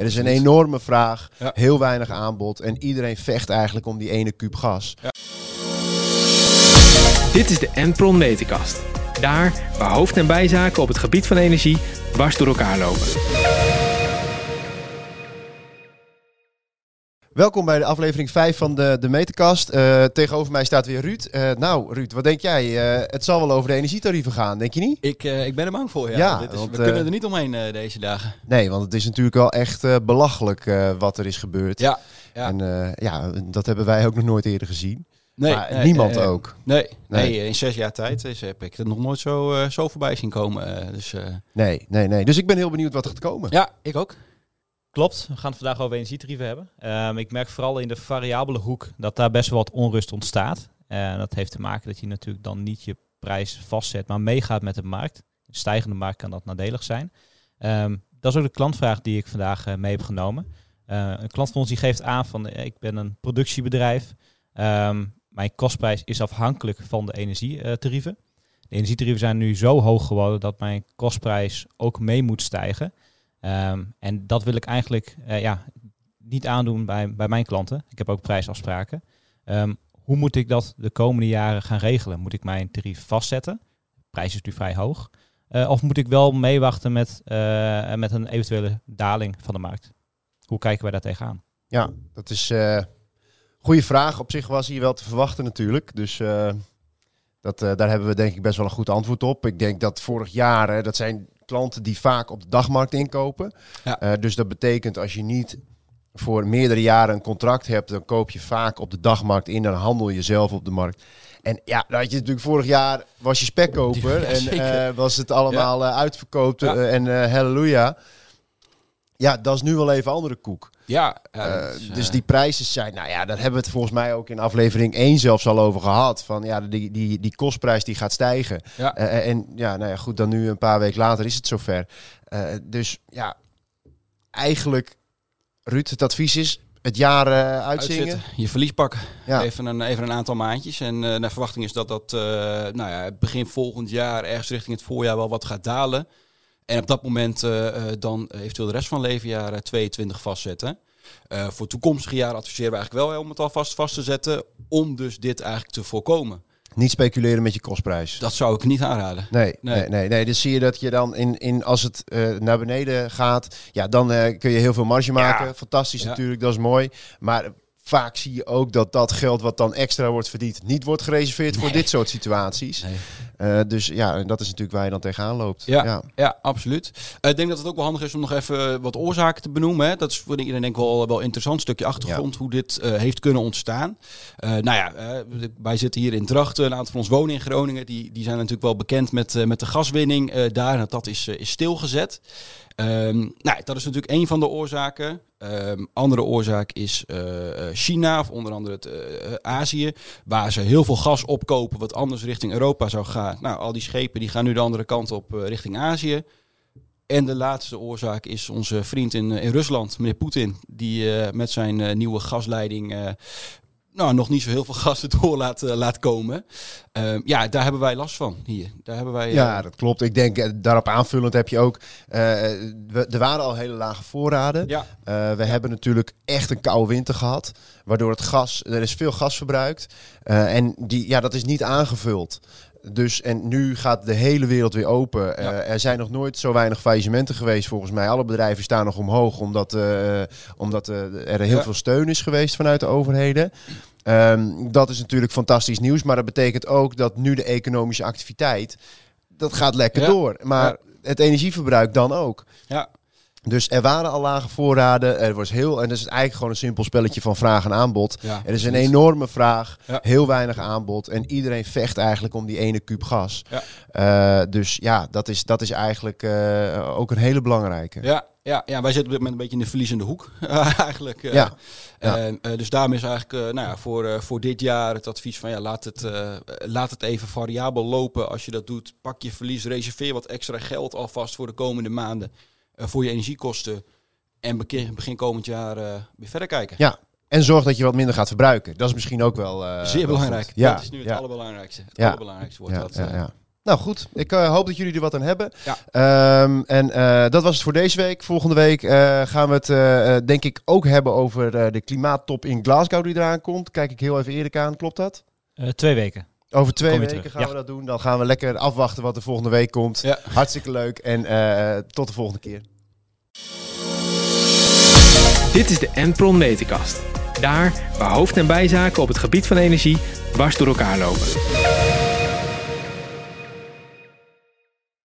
Er is een enorme vraag, heel weinig aanbod en iedereen vecht eigenlijk om die ene kuub gas. Dit is de Enpron Meterkast. Daar waar hoofd- en bijzaken op het gebied van energie dwars door elkaar lopen. Welkom bij de aflevering 5 van de, de Meterkast. Eh, tegenover mij staat weer Ruud. Eh, nou, Ruud, wat denk jij? Eh, het zal wel over de energietarieven gaan, denk je niet? Ik, ik ben er bang voor, ja. Ja, Dit is, want, we kunnen er niet omheen deze dagen. Nee, want het is natuurlijk wel echt belachelijk wat er is gebeurd. Ja, ja. En ja, dat hebben wij ook nog nooit eerder gezien. Nee, niemand ook. Nee, Nee. nee. in zes jaar tijd is, heb ik het nog nooit zo, zo voorbij zien komen. dus Nee, nee, nee. Dus ik ben heel benieuwd wat er gaat komen. ja, ik ook. Klopt, we gaan het vandaag over energietarieven hebben. Ehm, ik merk vooral in de variabele hoek dat daar best wel wat onrust ontstaat. En dat heeft te maken dat je natuurlijk dan niet je prijs vastzet, maar meegaat met de markt. De stijgende markt kan dat nadelig zijn. Ehm, dat is ook de klantvraag die ik vandaag eh, mee heb genomen. Eh, een klant van ons die geeft aan van eh, ik ben een productiebedrijf. Ehm, mijn kostprijs is afhankelijk van de energietarieven. De energietarieven zijn nu zo hoog geworden dat mijn kostprijs ook mee moet stijgen. Ehm, en dat wil ik eigenlijk eh, ja, niet aandoen bij, bij mijn klanten. Ik heb ook prijsafspraken. Ehm, hoe moet ik dat de komende jaren gaan regelen? Moet ik mijn tarief vastzetten? De prijs is nu vrij hoog. Eh, of moet ik wel meewachten met, eh, met een eventuele daling van de markt? Hoe kijken wij daar tegenaan? Ja, dat is een goede vraag. Op zich was hier wel te verwachten natuurlijk. Dus dat, daar hebben we denk ik best wel een goed antwoord op. Ik denk dat vorig jaar, hè, dat zijn klanten die vaak op de dagmarkt inkopen. Ja. Eh, dus dat betekent als je niet voor meerdere jaren een contract hebt, dan koop je vaak op de dagmarkt in. Dan handel je zelf op de markt. En ja, had je natuurlijk vorig jaar was je spekkoper Ja, en eh, was het allemaal eh, uitverkoopt en halleluja. Ja, dat is nu wel even andere koek. Ja, ja, Eh, dus eh, die prijzen zijn, nou ja, daar hebben we het volgens mij ook in aflevering 1 zelfs al over gehad. Van ja, die, die, die kostprijs die gaat stijgen. Ja. Eh, en ja, nou ja, goed, dan nu een paar weken later is het zover. Eh, dus ja, eigenlijk, Ruud, het advies is het jaar eh, uitzingen. uitzitten, je verlies pakken. Ja. Even, een, even een aantal maandjes. En naar verwachting is dat dat nou ja, begin volgend jaar, ergens richting het voorjaar, wel wat gaat dalen. En op dat moment eh, eh, dan eventueel de rest van levenjaar eh, 22 vastzetten. Eh, voor toekomstige jaren adviseren we eigenlijk wel hè, om het alvast vast te zetten. Om dus dit eigenlijk te voorkomen. Niet speculeren met je kostprijs. Dat zou ik niet aanraden. Nee, nee, Nee. nee, nee. Dus zie je dat je dan in, in als het eh, naar beneden gaat, ja, dan eh, kun je heel veel marge maken. Fantastisch Ja. natuurlijk, dat is mooi. Maar vaak zie je ook dat dat geld wat dan extra wordt verdiend, niet wordt gereserveerd voor dit soort situaties. Nee. Eh, dus ja, en dat is natuurlijk waar je dan tegenaan loopt. Ja, ja. absoluut. Eh, ik denk dat het ook wel handig is om nog even wat oorzaken te benoemen. Hè. Dat is voor iedereen denk ik wel, wel een interessant stukje achtergrond hoe dit eh, heeft kunnen ontstaan. Eh, nou ja, eh, wij zitten hier in Drachten. Een aantal van ons wonen in Groningen. Die, die zijn natuurlijk wel bekend met, eh, met de gaswinning eh, daar. En dat is, eh, is stilgezet. Ehm, nou, dat is natuurlijk een van de oorzaken. Ehm, andere oorzaak is eh, eh, China, of onder andere het, eh, Azië, waar ze heel veel gas opkopen, wat anders richting Europa zou gaan. Nou, al die schepen die gaan nu de andere kant op eh, richting Azië. En de laatste oorzaak is onze vriend in, eh, in Rusland, meneer Poetin, die eh, met zijn nieuwe gasleiding nou, nog niet zo heel veel gas erdoor laat, laat komen. Ehm, ja, daar hebben wij last van hier. Daar hebben wij, Ja, dat klopt. Ik denk daarop aanvullend heb je ook. we, er waren al hele lage voorraden. ja, we hebben natuurlijk echt een koude winter gehad. Waardoor het gas, er is veel gas verbruikt. En die, ja, dat is niet aangevuld. Dus en nu gaat de hele wereld weer open. Eh, er zijn nog nooit zo weinig faillissementen geweest volgens mij. Alle bedrijven staan nog omhoog omdat, eh, omdat eh, er heel Ja. veel steun is geweest vanuit de overheden. Ehm, dat is natuurlijk fantastisch nieuws. Maar dat betekent ook dat nu de economische activiteit, dat gaat lekker Ja. door. Maar het energieverbruik dan ook. ja, Dus er waren al lage voorraden. Er was heel, en dat is eigenlijk gewoon een simpel spelletje van vraag en aanbod. ja. Er is een enorme vraag, Ja. heel weinig aanbod. En iedereen vecht eigenlijk om die ene kuub gas. Ja. Eh, dus ja, dat is, dat is eigenlijk eh, ook een hele belangrijke. Ja, ja, ja, wij zitten op dit moment een beetje in de verliezende hoek, eigenlijk. eh. Ja, dus daarom is eigenlijk nou ja, voor, voor dit jaar het advies van ja, laat het, laat het even variabel lopen. Als je dat doet, pak je verlies, reserveer wat extra geld alvast voor de komende maanden voor je energiekosten. En begin, begin komend jaar eh, weer verder kijken. Ja, En zorg dat je wat minder gaat verbruiken. Dat is misschien ook wel... eh, Zeer belangrijk. Ja, dat is nu het ja. allerbelangrijkste. Het Ja. allerbelangrijkste wordt Ja, dat. ja, eh. ja. Nou goed, ik eh, hoop dat jullie er wat aan hebben. Ja. Ehm, en eh, dat was het voor deze week. Volgende week eh, gaan we het eh, eh, denk ik ook hebben over eh, de klimaattop in Glasgow die eraan komt. Kijk ik heel even eerlijk aan, klopt dat? Eh, twee weken. Over twee weken terug, gaan ja. we dat doen. Dan gaan we lekker afwachten wat er volgende week komt. Ja. Hartstikke leuk en eh, tot de volgende keer. Dit is de Enpron Metenkast. Daar waar hoofd- en bijzaken op het gebied van energie dwars door elkaar lopen.